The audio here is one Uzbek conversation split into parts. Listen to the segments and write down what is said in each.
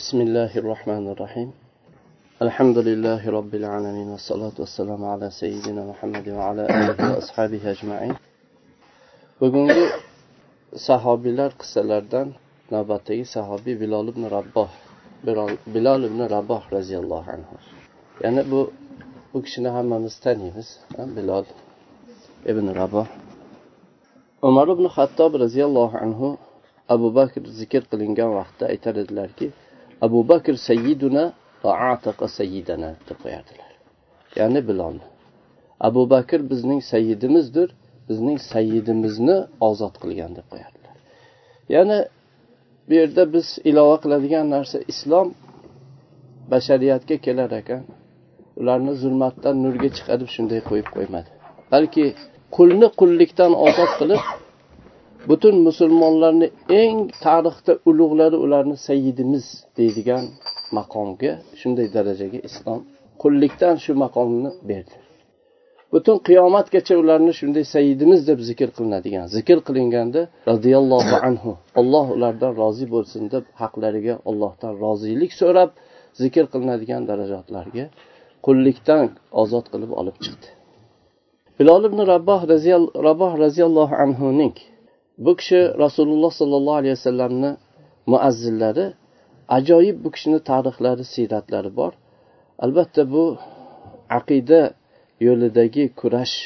بسم الله الرحمن الرحيم. الحمد لله رب العالمين والصلاة والسلام على سيدنا محمد وعلى آله وأصحابه أجمعين. بقول صحابي لار قصلردن نباتي صحابي بلال بن رباح بلال بن رباح رضي الله عنه. يعني بو bu مستني hammamiz taniymiz bilol ibn rabo umar ibn xattob roziyallohu anhu abu bakr zikr qilingan vaqtda aytar edilarki abu bakr sayyiduna va ataqa sayyidana deb qo'yardilar. Ya'ni bilolni abu bakr bizning sayyidimizdir bizning sayyidimizni ozod qilgan deb qo'yardilar. Ya'ni bu yerda biz ilova qiladigan narsa islom bashariyatga kelar ekan. Ularni zulmatdan nurga chiqarib shunday qo'yib qo'ymadi. Balki qulni qullikdan ozod qilib butun musulmonlarni eng tarixda ulug'lari ularni sayyidimiz deydigan maqomga shunday darajaga islom qullikdan shu maqomni berdi. Butun qiyomatgacha ularni shunday sayyidimiz deb zikr qilinadigan zikr qilinganda roziyallohu anhu olloh ulardan rozi bo'lsin deb haqlariga ollohdan rozilik so'rab zikr qilinadigan darajatlarga qullikdan ozod qilib olib chiqdi. Hilol ibn rabboh roziyallohu anhuning bu kishi rasululloh sollallohu alayhi vasallamni muazzillari ajoyib bu kishini tarixlari siyratlari bor. Albatta bu aqida yo'lidagi kurash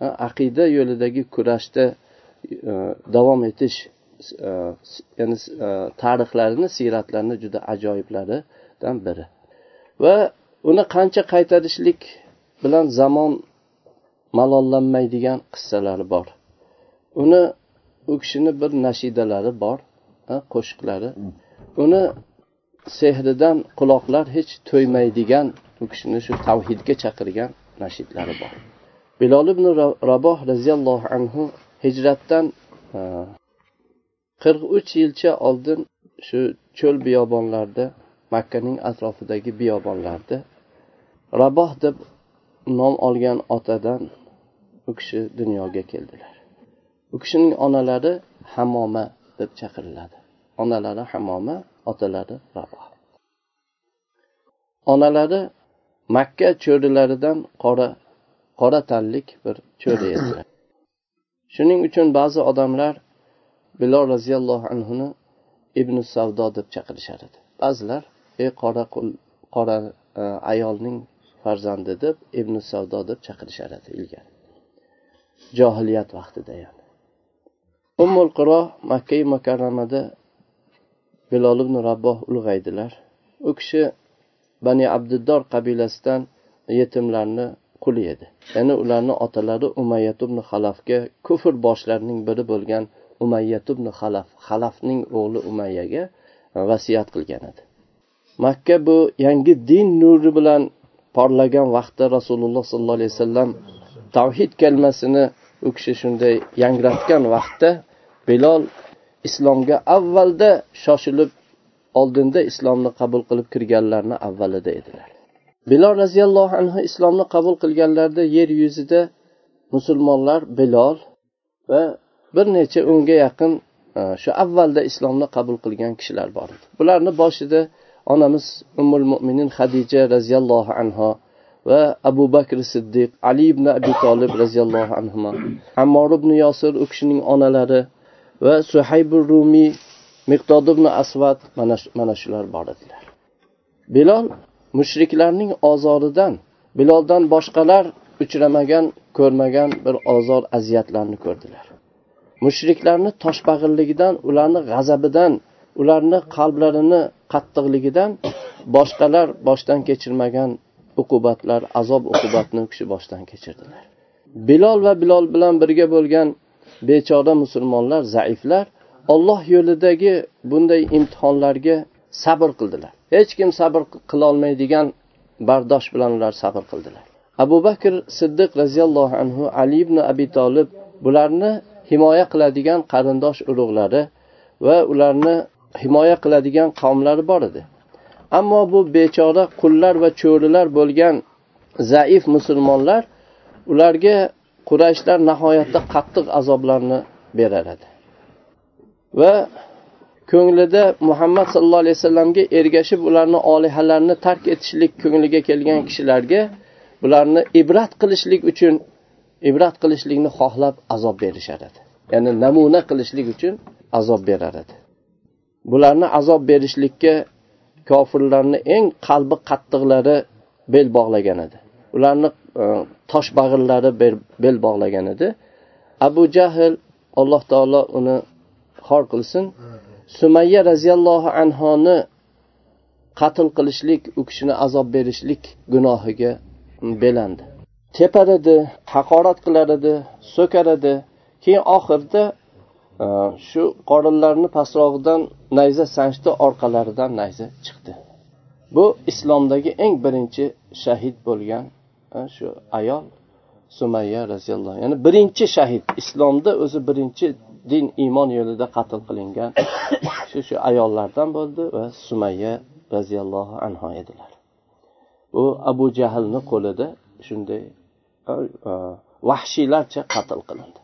aqida yo'lidagi kurashda e, davom etish e, ya'ni e, tarixlarini siyratlarini juda ajoyiblaridan biri. Va uni qancha qaytarishlik bilan zamon malollanmaydigan qissalari bor. Uni u kishini bir nashidalari bor qo'shiqlari. Uni sehridan quloqlar hech to'ymaydigan u kishini shu tavhidga chaqirgan nashidlari bor. Bilol ibn raboh roziyallohu anhu hijratdan qirq uch yilcha oldin shu cho'l biyobonlarda makkaning atrofidagi biyobonlarda raboh deb nom olgan otadan u kishi dunyoga keldilar. U kishining onalari hamoma deb chaqiriladi. Onalari hamoma otalari rabo. Onalari makka cho'rilaridan qora qora tanlik bir cho'ri edilar shuning uchun ba'zi odamlar bilol roziyallohu anhuni ibn savdo deb chaqirishar edi. Ba'zilar ey qora qora e, ayolning farzandi deb ibn savdo deb chaqirishar edi ilgari. Johiliyat vaqtida ya'ni. Ummul qiro makkai mukarramada bilol ibn rabboh ulg'aydilar. U kishi bani abduddor qabilasidan yetimlarni quli edi. Ya'ni ularni otalari umayyat ibn xalafga kufr boshlarining biri bo'lgan umayyat ibn xalaf xalafning o'g'li umayyaga vasiyat qilgan edi. Makka bu yangi din nuri bilan porlagan vaqtda rasululloh sollallohu alayhi vasallam tavhid kalmasini u kishi shunday yangratgan vaqtda bilol islomga avvalda shoshilib oldinda islomni qabul qilib kirganlarni avvalida edilar. Bilol roziyallohu anhu islomni qabul qilganlarida yer yuzida musulmonlar bilol va bir necha o'nga yaqin e, shu avvalda islomni qabul qilgan kishilar bor edi. Bularni boshida onamiz ummul mo'minin hadija roziyallohu anhu va abu bakr siddiq ali ibn abi tolib roziyallohu anhu ammor ibn yosir u kishining onalari va suhaybur rumiy miqdod ibn asvad mana mana shular bor edilar. Bilol mushriklarning ozoridan biloldan boshqalar uchramagan ko'rmagan bir ozor aziyatlarni ko'rdilar. Mushriklarni toshbag'irligidan ularni g'azabidan ularni qalblarini qattiqligidan boshqalar boshdan kechirmagan uqubatlar azob uqubatni u kishi boshdan kechirdilar. Bilol va bilol bilan birga bo'lgan bechora musulmonlar zaiflar olloh yo'lidagi bunday imtihonlarga sabr qildilar. Hech kim sabr qilolmaydigan bardosh bilan ular sabr qildilar. Abu bakr siddiq roziyallohu anhu ali ibn abi tolib bularni himoya qiladigan qarindosh urug'lari va ularni himoya qiladigan qavmlari bor edi. Ammo bu bechora qullar va cho'rilar bo'lgan zaif musulmonlar ularga qurayshlar nihoyatda qattiq azoblarni berar edi. Va ko'nglida muhammad sallallohu alayhi vasallamga ergashib ularni olihalarini tark etishlik ko'ngliga kelgan kishilarga bularni ibrat qilishlik uchun ibrat qilishlikni xohlab azob berishar edi. Ya'ni namuna qilishlik uchun azob berar edi. Bularni azob berishlikka kofirlarni eng qalbi qattiqlari bel bog'lagan edi. Ularni tosh bag'irlari bel bog'lagan edi. Abu jahl alloh taolo uni xor qilsin. Sumayya roziyallohu anhoni qatl qilishlik u kishini azob berishlik gunohiga belandi. Tepar edi haqorat qilar edi so'kar edi. Keyin oxirida e, shu qorinlarini pastrog'idan nayza sanchdi orqalaridan nayza chiqdi. Bu islomdagi eng birinchi shahid bo'lgan e, shu ayol sumayya roziyallohu ya'ni birinchi shahid. Islomda o'zi birinchi din iymon yo'lida qatl qilingan shu shu ayollardan bo'ldi va sumayya roziyallohu anhu edilar. U abu jahlni qo'lida shunday vahshiylarcha qatl qilindi.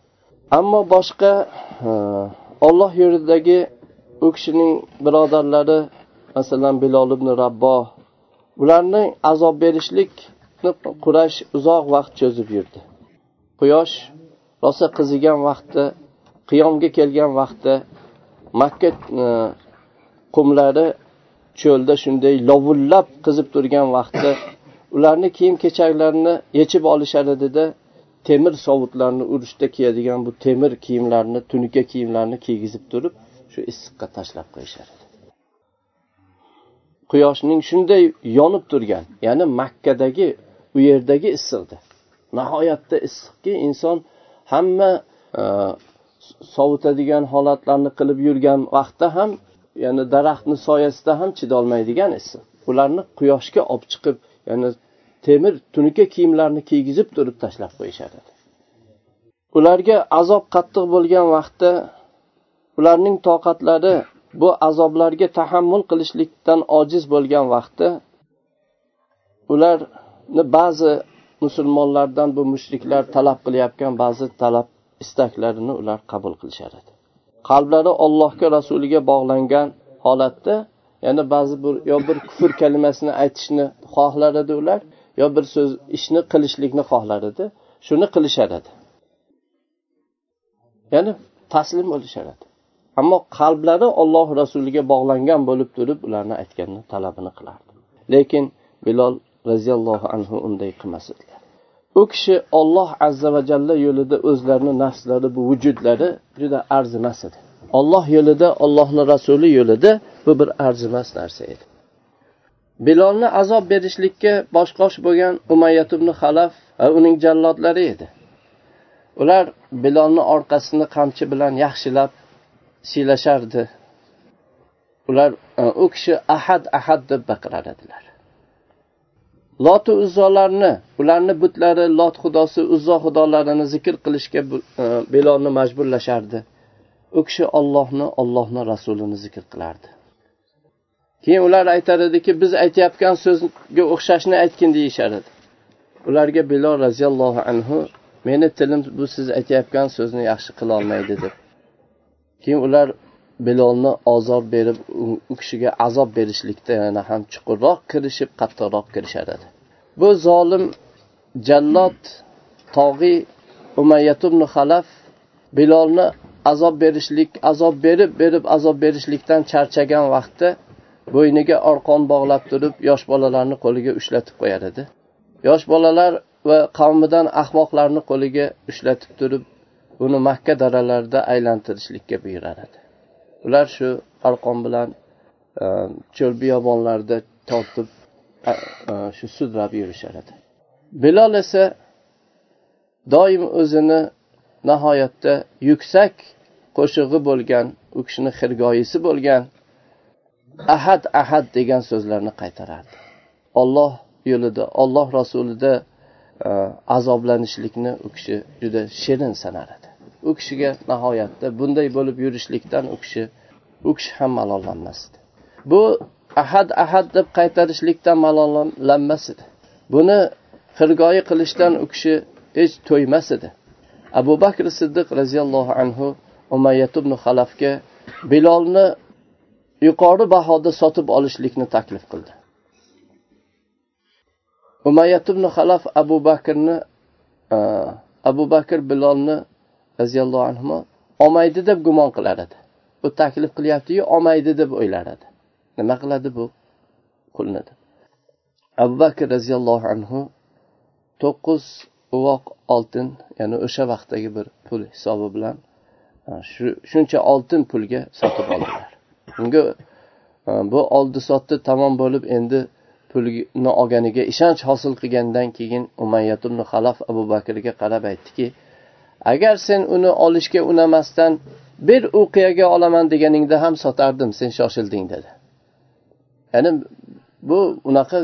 Ammo boshqa olloh yo'lidagi u kishining birodarlari masalan bilol ibn rabbo ularni azob berishlik berishlikni qurash uzoq vaqt cho'zib yurdi. Quyosh rosa qizigan vaqtda qiyomga kelgan vaqtda makka e, qumlari cho'lda shunday lovullab qizib turgan vaqtda ularni kiyim kechaklarini yechib olishar edida temir sovutlarni urushda kiyadigan bu temir kiyimlarni tunuka kiyimlarni kiygizib turib shu issiqqa tashlab qo'yishar edi. Quyoshning shunday yonib turgan ya'ni makkadagi u yerdagi issiqda. Nihoyatda issiqki inson hamma e, sovutadigan holatlarni qilib yurgan vaqtda ham ya'ni daraxtni soyasida ham chidolmaydigan issiq. Ularni quyoshga olib chiqib ya'ni temir tunuka kiyimlarni kiygizib turib tashlab qo'yishadi. Ularga azob qattiq bo'lgan vaqtda ularning toqatlari bu azoblarga tahammul qilishlikdan ojiz bo'lgan vaqtda ular ba'zi musulmonlardan bu mushriklar talab qilayotgan ba'zi talab istaklarini ular qabul qilishar edi. Qalblari ollohga rasuliga bog'langan holatda yana ba'zi bir yo bir kufr kalimasini aytishni xohlar edi ular yo bir so'z ishni qilishlikni xohlar edi shuni qilishar edi. Ya'ni taslim bo'lishar edi. Ammo qalblari olloh rasuliga bog'langan bo'lib turib ularni aytganini talabini qilardi. Lekin bilol roziyallohu anhu unday qilmas edilar. U kishi olloh azza va jalla yo'lida o'zlarini nafslari bu vujudlari juda arzimas edi. Olloh yo'lida ollohni rasuli yo'lida bu bir arzimas narsa edi. Bilolni azob berishlikka bosh qosh bo'lgan umayyat ibn halaf va uning jallodlari edi. Ular bilolni orqasini qamchi bilan yaxshilab siylashardi. Ular u kishi ahad ahad deb baqirar edilar loti uzzolarni ularni butlari lot xudosi uzzo xudolarini zikr qilishga e, majburlashardi. U kishi ollohni ollohni rasulini zikr qilardi. Keyin ular aytar ediki biz aytayotgan so'zga o'xshashni aytgin deyishar edi ularga bilol roziyallohu anhu meni tilim bu siz aytayotgan so'zni yaxshi qilolmaydi deb. Keyin ular bilolni ozob berib u kishiga azob berishlikda yana ham chuqurroq kirishib qattiqroq kirishar edi bu zolim jallod tog'iy umayyat ibn halaf bilolni azob berishlik azob berib berib azob berishlikdan charchagan vaqtda bo'yniga orqon bog'lab turib yosh bolalarni qo'liga ushlatib qo'yar edi. Yosh bolalar va qavmidan ahmoqlarni qo'liga ushlatib turib uni makka daralarida aylantirishlikka buyurar edi. Ular shu arqon bilan ehm, cho'l biyobonlarda tortib shu sudrab yurishar edi bilol esa doim o'zini nihoyatda yuksak qo'shig'i bo'lgan u kishini xirgoyisi bo'lgan ahad ahad degan so'zlarni qaytarardi. Olloh yo'lida olloh rasulida azoblanishlikni u kishi juda shirin sanar edi u kishiga nihoyatda bunday bo'lib yurishlikdan u kishi u kishi ham malollanmasdi. Bu ahad ahad deb qaytarishlikdan malollanmas edi. Buni xirgoyi qilishdan u kishi hech to'ymas edi. Abu bakr siddiq roziyallohu anhu umayyat ibn halafga bilolni yuqori bahoda sotib olishlikni taklif qildi. Umayyat ibn halaf abu bakrni e, abu bakr bilolni roziyallohu anhu olmaydi deb gumon qilar edi. Bu taklif qilyaptiyu olmaydi deb o'ylar edi. Nima qiladi bu? Qulni deb abu bakr roziyallohu anhu to'qqiz uvoq oltin ya'ni o'sha vaqtdagi bir pul hisobi bilan e, shuncha oltin pulga sotib oldilar. Unga e, bu oldi sotdi tamom bo'lib endi pulni olganiga ishonch hosil qilgandan keyin umayyat ibn halaf abu bakrga qarab aytdiki agar sen uni olishga unamasdan bir uqiyaga olaman deganingda ham sotardim sen shoshilding dedi. Ya'ni bu unaqa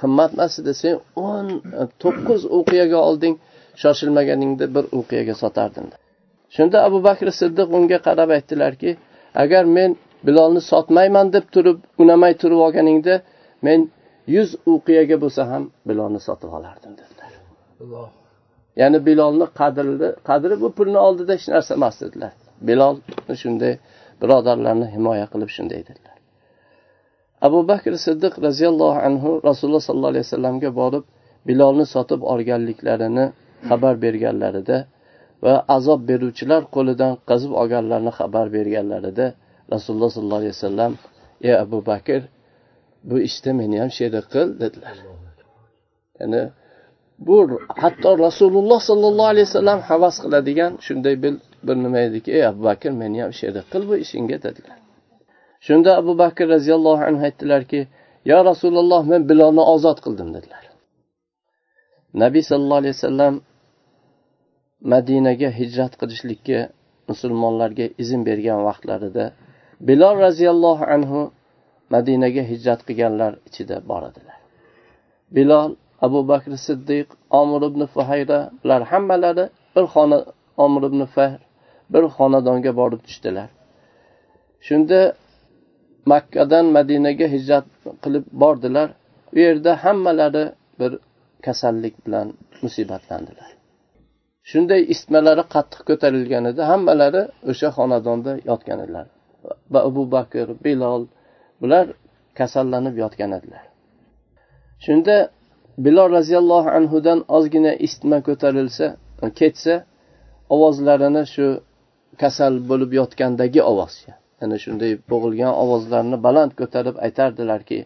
qimmat emas edi sen o'n to'qqiz uqiyaga olding shoshilmaganingda bir uqiyaga sotarding shunda abu bakr siddiq unga qarab aytdilarki agar men bilolni sotmayman deb turib unamay turib olganingda men yuz uqiyaga bo'lsa ham bilolni sotib olardim dedilar. Ya'ni bilolni qadri qadri bu pulni oldida hech narsa emas dedilar. Bilol shunday birodarlarni himoya qilib shunday dedilar abu bakr siddiq roziyallohu anhu rasululloh sollallohu alayhi vasallamga borib bilolni sotib olganliklarini xabar berganlarida va azob beruvchilar qo'lidan qazib olganlarini xabar berganlarida rasululloh sollallohu alayhi vasallam ey abu bakr bu ishda meni ham sherik qil dedilar. Ya'ni bu hatto rasululloh sollallohu alayhi vasallam havas qiladigan shunday bir, bir nima ediki ey abu bakr meni ham sherik qil bu ishingga dedilar. Shunda abu bakr roziyallohu anhu aytdilarki yo rasululloh men bilolni ozod qildim dedilar. Nabiy sallallohu alayhi vasallam madinaga hijrat qilishlikka musulmonlarga izn bergan vaqtlarida bilol roziyallohu anhu madinaga hijrat qilganlar ichida bor edilar. Bilol abu bakr siddiq omir ibn fuhayra bular hammalari bir xona omir ibn fahr bir xonadonga borib tushdilar. Shunda makkadan madinaga hijrat qilib bordilar. U yerda hammalari bir kasallik bilan musibatlandilar. Shunday isitmalari qattiq ko'tarilganida hammalari o'sha xonadonda yotgan edilar. Va abu bakr bilol bular kasallanib yotgan edilar. Shunda bilol roziyallohu anhudan ozgina isitma ko'tarilsa ketsa ovozlarini shu kasal bo'lib yotgandagi ovoz ya'ni shunday bo'g'ilgan ovozlarni baland ko'tarib aytardilarki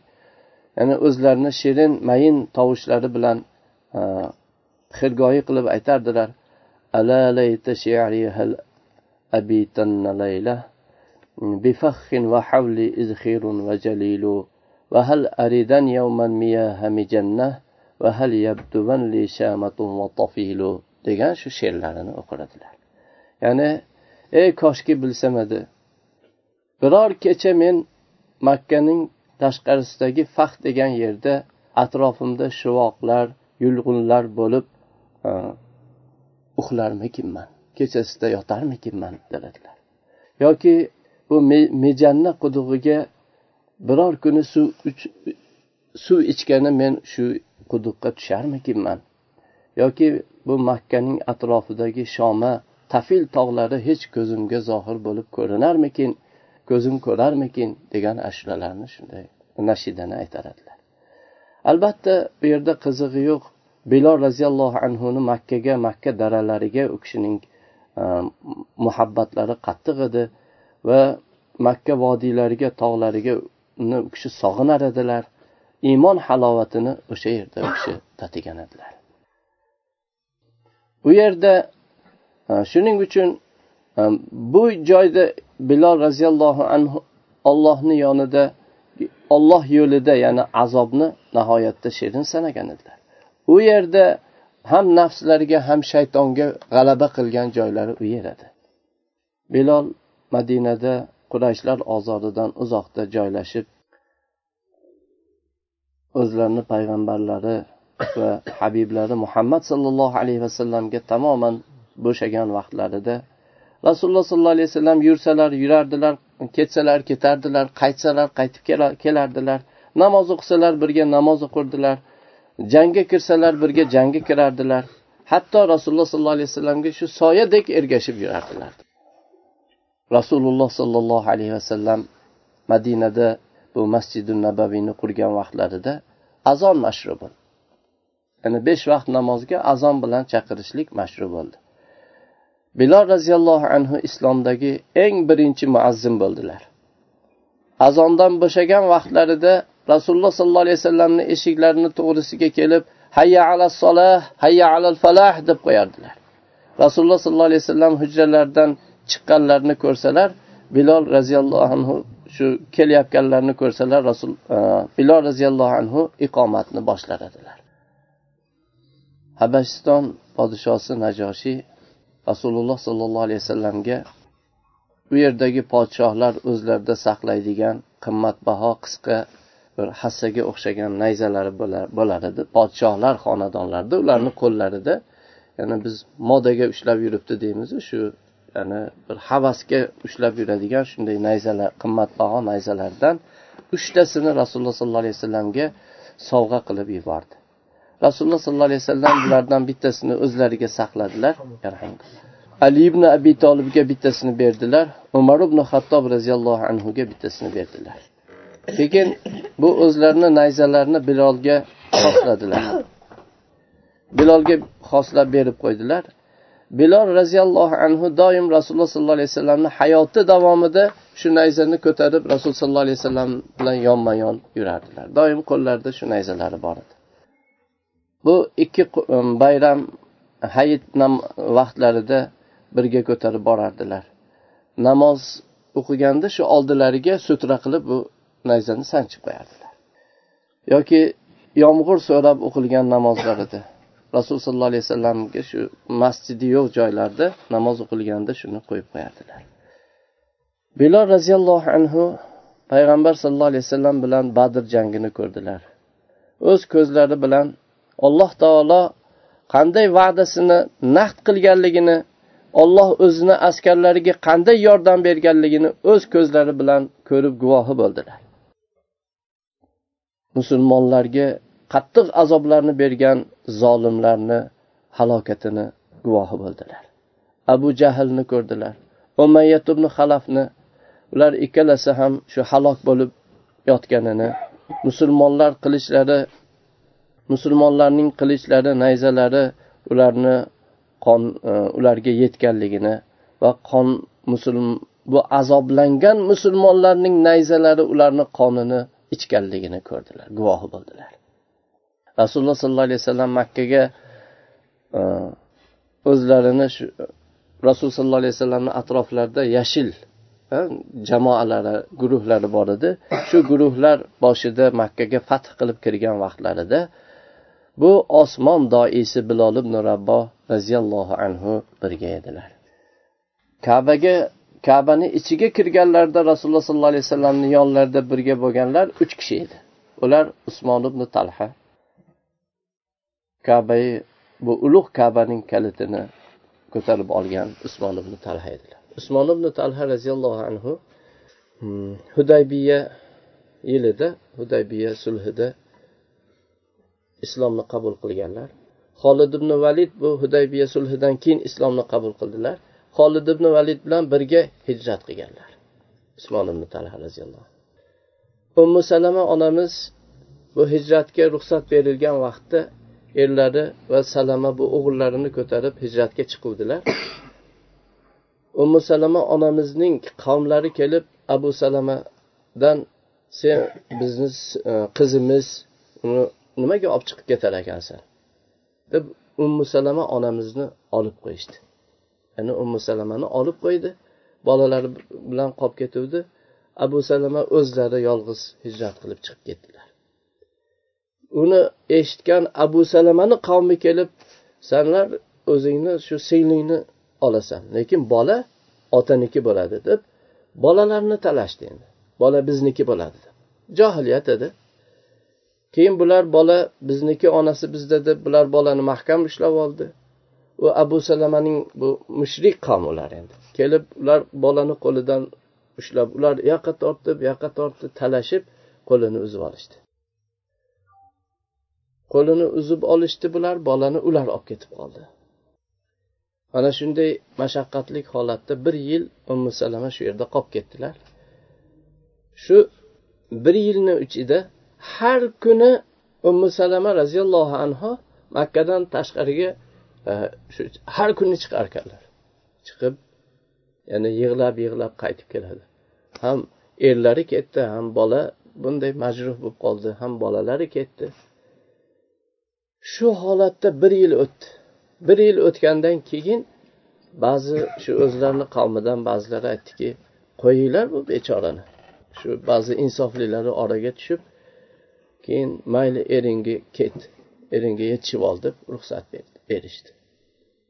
ya'ni o'zlarini shirin mayin tovushlari bilan xirgoyi qilib aytardilar ala layta shi'ri hal abitanna layla بفخ وحولي إزخير وجليل وهل أريدن يوما مياه مجنة وهل يبدون لي شامة وطفيل degan shu she'rlarini o'qiradilar ya'ni ey koshki bilsam edi biror kecha men makkaning tashqarisidagi fax degan yerda atrofimda shuvoqlar yulg'unlar bo'lib e, uxlarmikinman kechasida yotarmikinman dedilar. Yoki bu mejanna qudug'iga biror kuni suv suv ichgani men shu quduqqa tusharmikinman? Yoki bu makkaning atrofidagi shoma tafil tog'lari hech ko'zimga zohir bo'lib ko'rinarmikin? Ko'zim ko'rarmikin degan ashulalarni shunday nashidani aytar edilar albatta bu yerda qizig'i yo'q. Bilol roziyallohu anhuni makkaga makka daralariga u kishining e, muhabbatlari qattiq edi va makka vodiylariga tog'lariga uni u kishi sog'inar edilar. Iymon halovatini o'sha yerda u kishi tatigan edilar. U yerda e, shuning uchun bu joyda bilol roziyallohu anhu ollohni yonida olloh yo'lida ya'ni azobni nihoyatda shirin sanagan edilar. U yerda ham nafslariga ham shaytonga g'alaba qilgan joylari u yer edi. Bilol madinada qurayshlar ozoridan uzoqda joylashib o'zlarini payg'ambarlari va habiblari muhammad sollallohu alayhi vasallamga tamoman bo'shagan vaqtlarida rasululloh sollallohu alayhi vasallam yursalar yurardilar ketsalar ketardilar qaytsalar qaytib kelardilar. Namoz o'qisalar birga namoz o'qirdilar. Jangga kirsalar birga jangga kirardilar. Hatto rasululloh sollallohu alayhi vasallamga shu soyadek ergashib yurardilar. Rasululloh sollallohu alayhi vasallam madinada bu masjidi nabaviyni qurgan vaqtlarida azon mashru bo'ldi ya'ni besh vaqt namozga azon bilan chaqirishlik mashru bo'ldi. Bilol roziyallohu anhu islomdagi eng birinchi muazzim bo'ldilar. Azondan bo'shagan vaqtlarida rasululloh sollallohu alayhi vasallamni eshiklarini to'g'risiga kelib hayya ala solah hayya alal falah deb qo'yardilar. Rasululloh sollallohu alayhi vasallam hujralaridan chiqqanlarni ko'rsalar bilol roziyallohu anhu shu kelayotganlarni ko'rsalar rasul e, bilol roziyallohu anhu iqomatni boshlar edilar habashiston podshosi najoshiy rasululloh sollallohu alayhi vasallamga u yerdagi podshohlar o'zlarida saqlaydigan qimmatbaho qisqa bir hassaga o'xshagan nayzalari bo'lar edi podshohlar xonadonlarida ularni qo'llarida ya'ni biz modaga ushlab yuribdi deymizu shu ya'ni bir havasga ushlab yuradigan shunday nayzalar qimmatbaho nayzalardan uchtasini rasululloh sollallohu alayhi vasallamga sovg'a qilib yubordi. Rasululloh sollallohu alayhi vasallam bulardan bittasini o'zlariga saqladilar. Ali ibn abi tolibga bittasini berdilar. Umar ibn hattob roziyallohu anhuga bittasini berdilar. Keyin bu o'zlarini nayzalarini bilolga xosladilar. Bilolga xoslab berib qo'ydilar. Bilol roziyallohu anhu doim rasululloh sollallohu alayhi vasallamni hayoti davomida shu nayzani ko'tarib rasululloh sollallohu alayhi vasallam bilan yonma yon yurardilar. Doim qo'llarida shu nayzalari bor edi. Bu ikki bayram hayit vaqtlarida birga ko'tarib borardilar. Namoz o'qiganda shu oldilariga sutra qilib bu nayzani sanchib qo'yardilar. Yoki yomg'ir so'rab o'qilgan namozlarida rasululloh sollallohu alayhi vasallamga shu masjidi yo'q joylarda namoz o'qilganda shuni qo'yib qo'yardilar. Bilol roziyallohu anhu payg'ambar sallallohu alayhi vasallam bilan badr jangini ko'rdilar. O'z ko'zlari bilan alloh taolo qanday va'dasini naqd qilganligini olloh o'zini askarlariga qanday yordam berganligini o'z ko'zlari bilan ko'rib guvohi bo'ldilar. Musulmonlarga qattiq azoblarni bergan zolimlarni halokatini guvohi bo'ldilar. Abu jahlni ko'rdilar umayyat ibn halafni ular ikkalasi ham shu halok bo'lib yotganini musulmonlar qilichlari musulmonlarning qilichlari nayzalari ularni qon e, ularga yetganligini va qon musulm bu azoblangan musulmonlarning nayzalari ularni qonini ichganligini ko'rdilar guvohi bo'ldilar. Rasululloh sollallohu alayhi vasallam makkaga e, o'zlarini shu rasululloh sollallohu alayhi vasallamni atroflarida yashil e, jamoalari guruhlari bor edi. Shu guruhlar boshida makkaga fath qilib kirgan vaqtlarida bu osmon doisi bilol ibn rabbo roziyallohu anhu birga edilar. Kabaga kabani ichiga kirganlarida rasululloh sollallohu alayhi vasallamni yonlarida birga bo'lganlar uch kishi edi. Ular usmon ibn talha. Kabai bu ulug' kabaning kalitini ko'tarib olgan usmon ibn talha edilar. Usmon ibn talha roziyallohu anhu hmm, hudaybiya yilida hudaybiya sulhida islomni qabul qilganlar. Xolid ibn valid bu hudaybiya sulhidan keyin islomni qabul qildilar. Xolid ibn valid bilan birga hijrat qilganlar. Usmon ibn talha roziyallohu ummu salama onamiz bu hijratga ruxsat berilgan vaqtda erlari va salama bu o'g'illarini ko'tarib hijratga chiquvdilar. Ummu salama onamizning qavmlari kelib abu salamadan sen bizni e, qizimiz uni nimaga olib chiqib ketar ekansan? Deb ummu salama onamizni olib qo'yishdi. Ya'ni ummu salamani olib qo'ydi. Bolalari bilan qolib ketuvdi. Abu salama o'zlari yolg'iz hijrat qilib chiqib ketdilar. Uni eshitgan abu salamani qavmi kelib sanlar o'zingni shu singlingni olasan lekin bola otaniki bo'ladi deb bolalarni talashdi endi. Bola bizniki bo'ladi deb. Johiliyat edi keyin bular bola bizniki onasi bizda deb bular bolani mahkam ushlab oldi. U abu salamaning bu mushrik qavm ular endi. Kelib ular bolani qo'lidan ushlab ular yoqqa tortib yoqqa tortib talashib qo'lini uzib olishdi. Qo'lini uzib olishdi bular bolani ular olib ketib qoldi. Mana shunday mashaqqatli holatda bir yil ummu salama shu yerda qolib ketdilar. Shu bir yilni ichida har kuni ummu salama roziyallohu anhu makkadan tashqariga e, shu har kuni chiqar ekanlar chiqib yana yig'lab yig'lab qaytib keladi. Ham erlari ketdi ham bola bunday majruh bo'lib qoldi ham bolalari ketdi. Shu holatda bir yil o'tdi. Bir yil o'tgandan keyin ba'zi shu o'zlarini qavmidan ba'zilari aytdiki qo'yinglar bu bechorani. Shu ba'zi insoflilari oraga tushib keyin mayli eringga ket eringga yetishib ol deb ruxsat berishdi.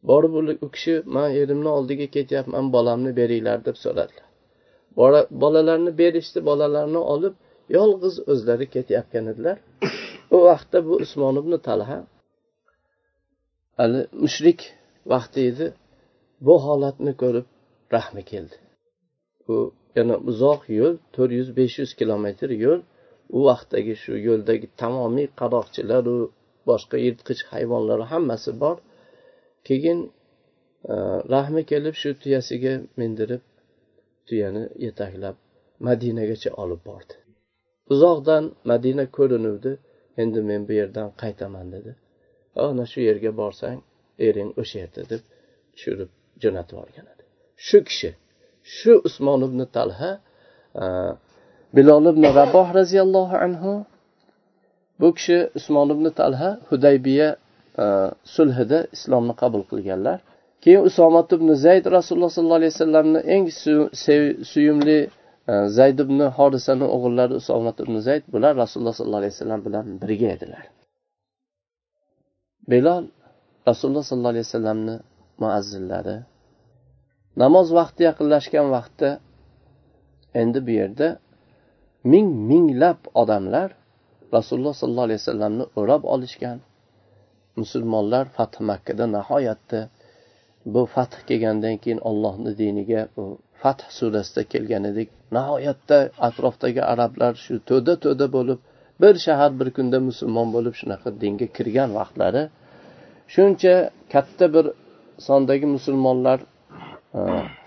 Borib u kishi man erimni oldiga ketyapman bolamni beringlar deb so'radilar. Bolalarni berishdi bolalarni olib yolg'iz o'zlari ketayotgan edilar. U vaqtda bu usmon ibn talha hali mushrik vaqti edi. Bu holatni ko'rib rahmi keldi. U yana uzoq yo'l to'rt yuz besh yuz kilometr yo'l. U vaqtdagi shu yo'ldagi tamomiy qaroqchilaru boshqa yirtqich hayvonlar hammasi bor. Keyin e, rahmi kelib shu tuyasiga mindirib tuyani yetaklab madinagacha olib bordi. Uzoqdan madina ko'rinuvdi. Endi men bu yerdan qaytaman dedi. Ana shu yerga borsang ering o'sha yerda deb tushirib jo'natib yuborgan edi. Shu kishi shu usmon ibn talha e, bilol ibn raboh roziyallohu anhu bu kishi usmon ibn talha hudaybiya e, sulhida islomni qabul qilganlar. Keyin usomat ibn zayd rasululloh sollallohu alayhi vasallamni eng suyumli e, zayd ibn horisani o'g'illari usomat ibn zayd bular rasululloh sollallohu alayhi vasallam bilan birga edilar. Bilol rasululloh sollallohu alayhi vasallamni muazzillari namoz vaqti yaqinlashgan vaqtda endi bu yerda ming minglab odamlar rasululloh sollallohu alayhi vasallamni o'rab olishgan. Musulmonlar fath makkada nihoyatda bu fath kelgandan keyin ollohni diniga u fath surasida kelganidek nihoyatda atrofdagi arablar shu to'da to'da bo'lib bir shahar bir kunda musulmon bo'lib shunaqa dinga kirgan vaqtlari shuncha katta bir sondagi musulmonlar e,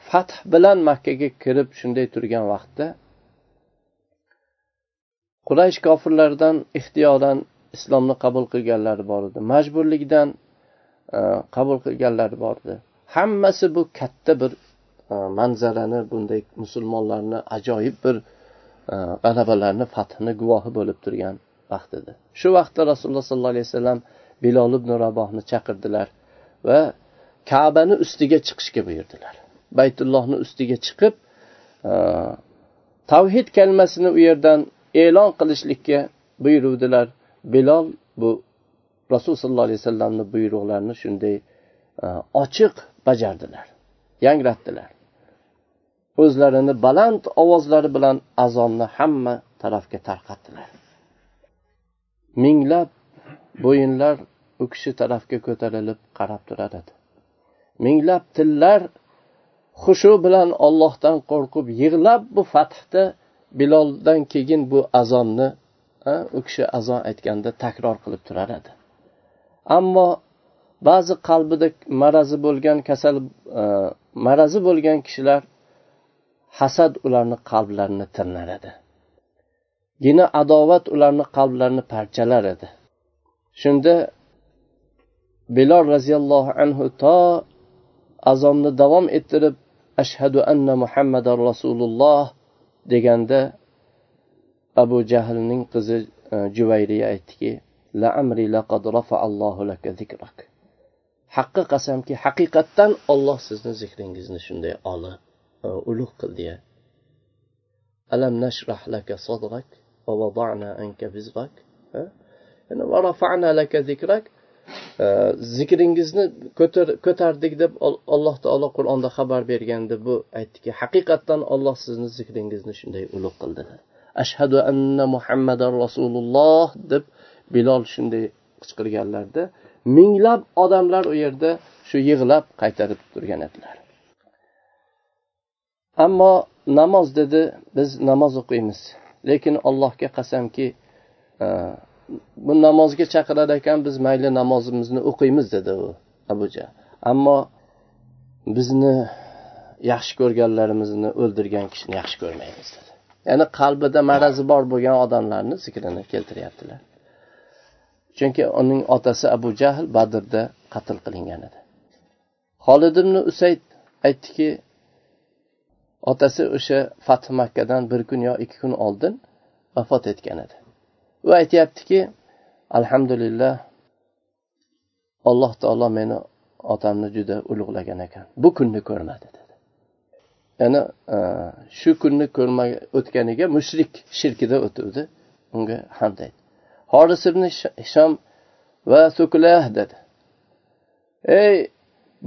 fath bilan makkaga kirib shunday turgan vaqtda quraysh kofirlaridan ixtiyoran islomni qabul qilganlari bor edi. Majburlikdan e, qabul qilganlari bor edi. Hammasi bu katta bir e, manzarani bunday musulmonlarni ajoyib bir e, g'alabalarni fathini guvohi bo'lib turgan vaqt edi. Shu vaqtda rasululloh sollallohu alayhi vasallam bilol ibn rabohni chaqirdilar va kabani ustiga chiqishga buyurdilar. Baytullohni ustiga chiqib tavhid kalmasini u yerdan e'lon qilishlikka buyuruvdilar. Bilol bu rasululloh sollallohu alayhi vasallamni buyruqlarini shunday e, ochiq bajardilar yangratdilar. O'zlarini baland ovozlari bilan azonni hamma tarafga tarqatdilar. Minglab bo'yinlar u kishi tarafga ko'tarilib qarab turar edi. Minglab tillar xushu bilan ollohdan qo'rqib yig'lab bu fathda biloldan keyin bu azonni u kishi azon aytganda takror qilib turar edi. Ammo ba'zi qalbida marazi bo'lgan kasal e, marazi bo'lgan kishilar hasad ularni qalblarini tirnar edi. Gina adovat ularni qalblarini parchalar edi. Shunda bilol roziyallohu anhu to azonni davom ettirib ashhadu anna muhammadan rasululloh deganda abu jahlning qizi e, juvayriya aytdiki haqqi qasamki haqiqatdan olloh sizni zikringizni shunday oli e, ulug' qildi ya alam nashrah laka sadrak va wada'na anka bizrak. Va rafa'na laka zikrak. Zikringizni ko'tardik deb alloh taolo qur'onda xabar berganda bu aytdiki haqiqatdan olloh sizni zikringizni shunday ulug' qildi ashhadu anna muhammadan rasululloh deb bilol shunday qichqirganlarda minglab odamlar u yerda shu yig'lab qaytarib turgan edilar. Ammo namoz dedi biz namoz o'qiymiz lekin allohga qasamki e, bu namozga chaqirar ekan biz mayli namozimizni o'qiymiz dedi u abu jahl. Ammo bizni yaxshi ko'rganlarimizni o'ldirgan kishini yaxshi ko'rmaymiz dedi. Ya'ni qalbida marazi bor bo'lgan odamlarni zikrini keltiryaptilar. Chunki uning otasi abu jahl badrda qatl qilingan edi. Holid ibn usayd aytdiki otasi o'sha fath makkadan bir kun yo ikki kun oldin vafot etgan edi. Va aytyaptiki alhamdulillah alloh taolo meni otamni juda ulug'lagan ekan. Bu kunni ko'rmadi dedi. Ya'ni e, shu kunni ko'rmay o'tganiga mushrik shirkida o'tuvdi. Unga hamd aytdi. Horis ibn hishom va suklah dedi. Ey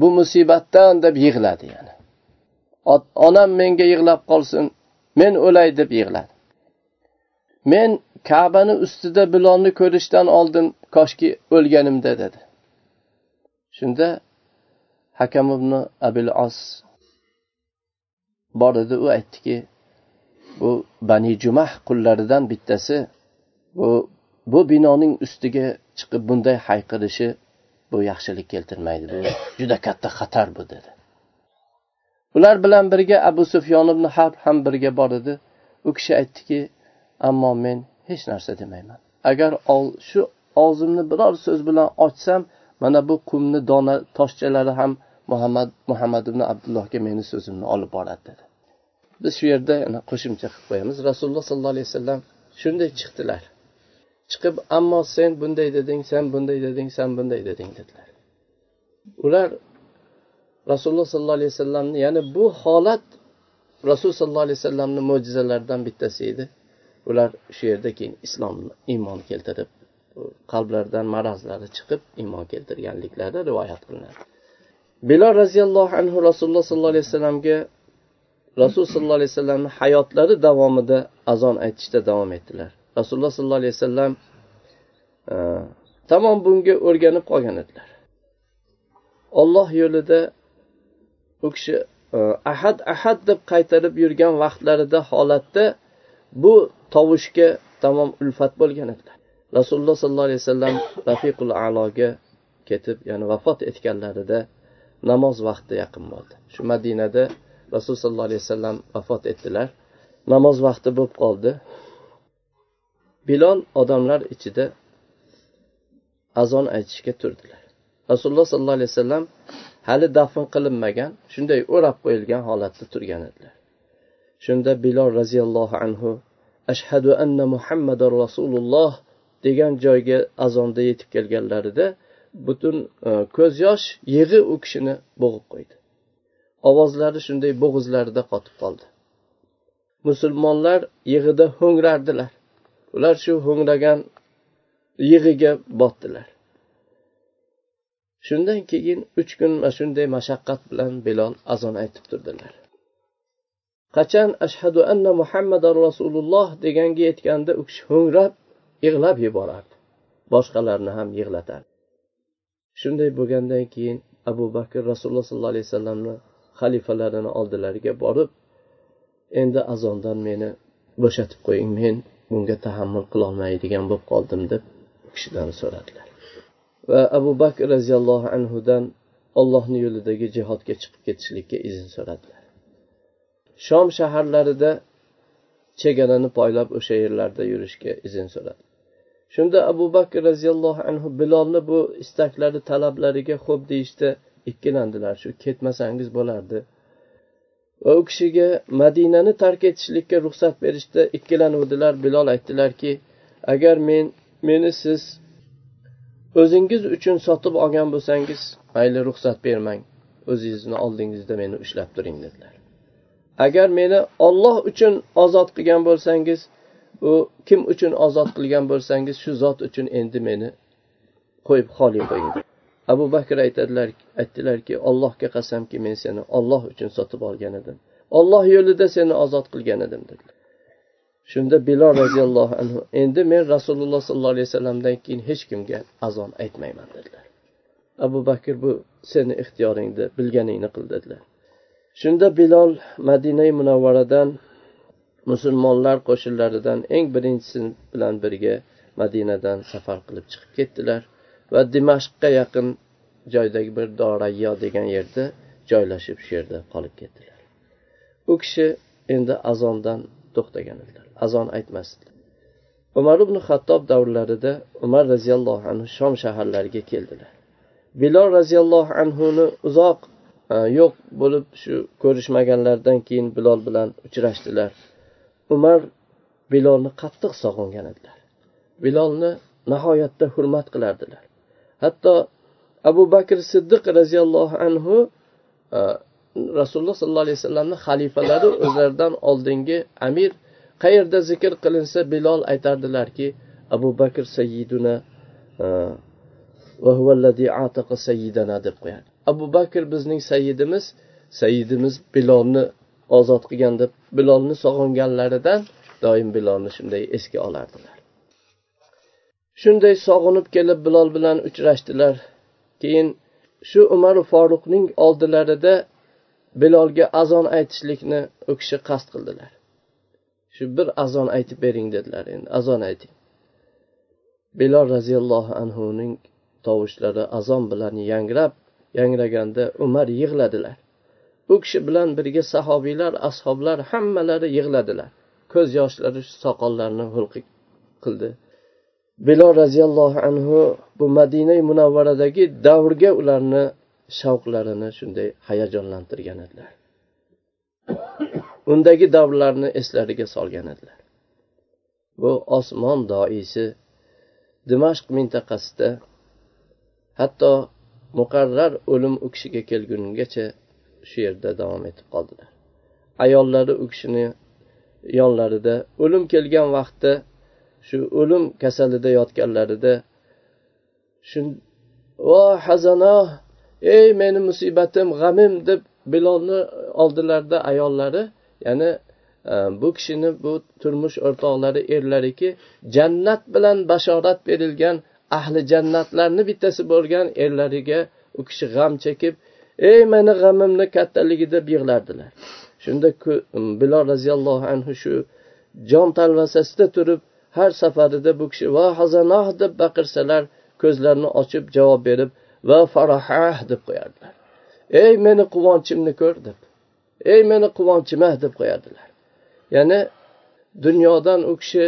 bu musibatdan deb yig'ladi yana. Onam menga yig'lab qolsin men o'lay deb yig'ladi. Men kabani ustida bilonni ko'rishdan oldin koshki o'lganimda dedi. Shunda hakam ibn abil os bor edi u aytdiki bu bani jumah qullaridan bittasi bu bu binoning ustiga chiqib bunday hayqirishi bu yaxshilik keltirmaydi bu juda katta xatar bu dedi. Ular bilan birga abu sufyon ibn harb ham birga bor edi. U kishi aytdiki ammo men hech narsa demayman. Agar shu og'zimni biror so'z bilan ochsam mana bu qumni dona toshchalari ham muhammad muhammad ibn abdullohga meni so'zimni olib boradi dedi. Biz shu yerda yana qo'shimcha qilib qo'yamiz. Rasululloh sollallohu alayhi vasallam shunday chiqdilar. Chiqib ammo sen bunday deding sen bunday deding sen bunday deding dedilar. Ular rasululloh sollallohu alayhi vasallamni ya'ni bu holat rasul sollallohu alayhi vasallamni mo'jizalaridan bittasi edi. Ular shu yerda keyin islomni iymon keltirib qalblaridan marazlari chiqib iymon keltirganliklari rivoyat qilinadi. Bilol roziyallohu anhu rasululloh sollallohu alayhi vasallamga rasul sollallohu alayhi vasallamni hayotlari davomida azon aytishda davom etdilar. Rasululloh sollallohu alayhi vasallam e, tamom bunga o'rganib qolgan edilar. Olloh yo'lida u kishi e, ahad ahad deb qaytarib yurgan vaqtlarida holatda bu tovushga tamom ulfat bo'lgan edilar. Rasululloh sollallohu alayhi vasallam rafiqul aloga ketib ya'ni vafot etganlarida namoz vaqti yaqin bo'ldi. Shu madinada rasululloh sollallohu alayhi vasallam vafot etdilar. Namoz vaqti bo'lib qoldi. Bilol odamlar ichida azon aytishga turdilar. Rasululloh sollallohu alayhi vasallam hali dafn qilinmagan shunday o'rab qo'yilgan holatda turgan edilar. Shunda bilol roziyallohu anhu ashhadu anna muhammadan rasululloh degan joyga azonda yetib kelganlarida butun e, ko'z yosh yig'i u kishini bo'g'ib qo'ydi. Ovozlari shunday bo'g'izlarida qotib qoldi. Musulmonlar yig'ida ho'ngrardilar. Ular shu ho'ngragan yig'iga botdilar. Shundan keyin uch kun mana shunday mashaqqat bilan bilol azon aytib turdilar. Qachon ashhadu anna muhammadan rasululloh deganga yetganda u kishi ho'ngrab yig'lab yuborardi. Boshqalarni ham yig'latardi. Shunday bo'lgandan keyin abu bakr rasululloh sollallohu alayhi vasallamni xalifalarini oldilariga borib endi azondan meni bo'shatib qo'ying men bunga tahammul qilolmaydigan bo'lib qoldim deb u kishidan so'radilar. Va abu bakr roziyallohu anhudan ollohni yo'lidagi jihodga chiqib ketishlikka izn so'radilar. Shom shaharlarida chegarani poylab o'sha yerlarda yurishga izn so'radi. Shunda abu bakr roziyallohu anhu bilolni bu istaklari talablariga xo'p deyishda ikkilandilar. Shu ketmasangiz bo'lardi. Va u kishiga madinani tark etishlikka ruxsat berishda ikkilanuvdilar. Bilol aytdilarki agar men meni siz o'zingiz uchun sotib olgan bo'lsangiz mayli ruxsat bermang. O'zingizni oldingizda meni ushlab turing dedilar. Agar meni olloh uchun ozod qilgan bo'lsangiz u kim uchun ozod qilgan bo'lsangiz shu zot uchun endi meni qo'yib xoli qo'ying. Abu bakr aytadilar aytdilarki allohga qasamki men seni olloh uchun sotib olgan edim. Olloh yo'lida seni ozod qilgan edim dedilar. Shunda bilol roziyallohu anhu endi men rasululloh sollallohu alayhi vasallamdan keyin hech kimga azon aytmayman dedilar. Abu bakr bu seni ixtiyoringda bilganingni qil dedilar. Shunda bilol madinai munavvaradan musulmonlar qo'shinlaridan eng birinchisi bilan birga madinadan safar qilib chiqib ketdilar va dimashqqa yaqin joydagi bir dorayyo degan yerda joylashib shu yerda qolib ketdilar. U kishi endi azondan to'xtagan edilar. Azon aytmasdilar umar ibn xattob davrlarida umar roziyallohu anhu shom shaharlariga keldilar. Bilol roziyallohu anhuni uzoq yo'q bo'lib shu ko'rishmaganlaridan keyin bilol bilan uchrashdilar. Umar bilolni qattiq sog'ingan edilar. Bilolni nihoyatda hurmat qilardilar. Hatto abu bakr siddiq roziyallohu anhu e, rasululloh sollallohu alayhi vasallamni xalifalari o'zlaridan oldingi amir qayerda zikr qilinsa bilol aytardilarki abu bakr sayyiduna e, deb qo'yadi. Abu bakr bizning sayyidimiz sayyidimiz bilolni ozod qilgan deb bilolni sog'inganlaridan doim bilolni shunday esga olardilar. Shunday sog'inib kelib bilol bilan uchrashdilar. Keyin shu umar foruqning oldilarida bilolga azon aytishlikni u kishi qasd qildilar. Shu bir azon aytib bering dedilar endi azon ayting. Bilol roziyallohu anhuning tovushlari azon bilan yangrab yangraganda umar yig'ladilar. U kishi bilan birga sahobiylar ashoblar hammalari yig'ladilar. Ko'z yoshlari soqollarini hulqi qildi. Bilol roziyallohu anhu bu madina munavvaradagi davrga ularni shavqlarini shunday hayajonlantirgan edilar. Undagi davrlarni eslariga solgan edilar. Bu osmon doisi dimashq mintaqasida hatto muqarrar o'lim u kishiga kelgungacha shu yerda davom etib qoldilar. Ayollari u kishini yonlarida o'lim kelgan vaqtda shu o'lim kasalida yotganlarida shu vo hazano ey meni musibatim g'amim deb bilolni oldilarida ayollari ya'ni e, bu kishini bu turmush o'rtoqlari erlariki jannat bilan bashorat berilgan ahli jannatlarni bittasi bo'lgan erlariga u kishi g'am chekib ey meni g'amimni kattaligi deb yig'lardilar. Shunda um, bilol roziyallohu anhu shu jon talvasasida turib har safarida bu kishi va hazanoh deb baqirsalar ko'zlarini ochib javob berib va farahah deb qo'yardilar. Ey meni quvonchimni ko'r deb ey meni quvonchim deb qo'yardilar. Ya'ni dunyodan u kishi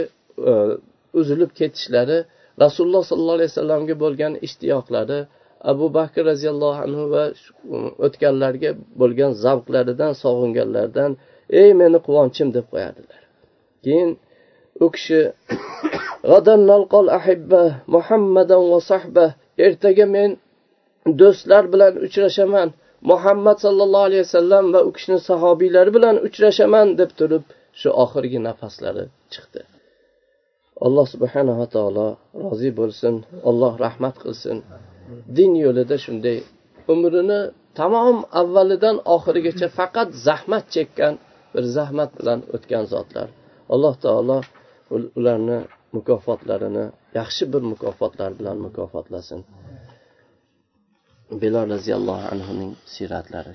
uh, uzilib ketishlari rasululloh sollallohu alayhi vasallamga bo'lgan ishtiyoqlari abu bakr roziyallohu anhu va um, o'tganlarga bo'lgan zavqlaridan sog'inganlaridan ey meni quvonchim deb qo'yardilar. Keyin u kishi muhammadan va sahba ertaga men do'stlar bilan uchrashaman muhammad sollallohu alayhi vasallam va u kishini sahobiylari bilan uchrashaman deb turib shu oxirgi nafaslari chiqdi. Alloh subhanava taolo rozi bo'lsin alloh rahmat qilsin. Din yo'lida shunday umrini tamom avvalidan oxirigacha faqat zahmat chekkan bir zahmat bilan o'tgan zotlar. Alloh taolo ularni mukofotlarini yaxshi bir mukofotlar bilan mukofotlasin bilol roziyallohu anhuning siyratlari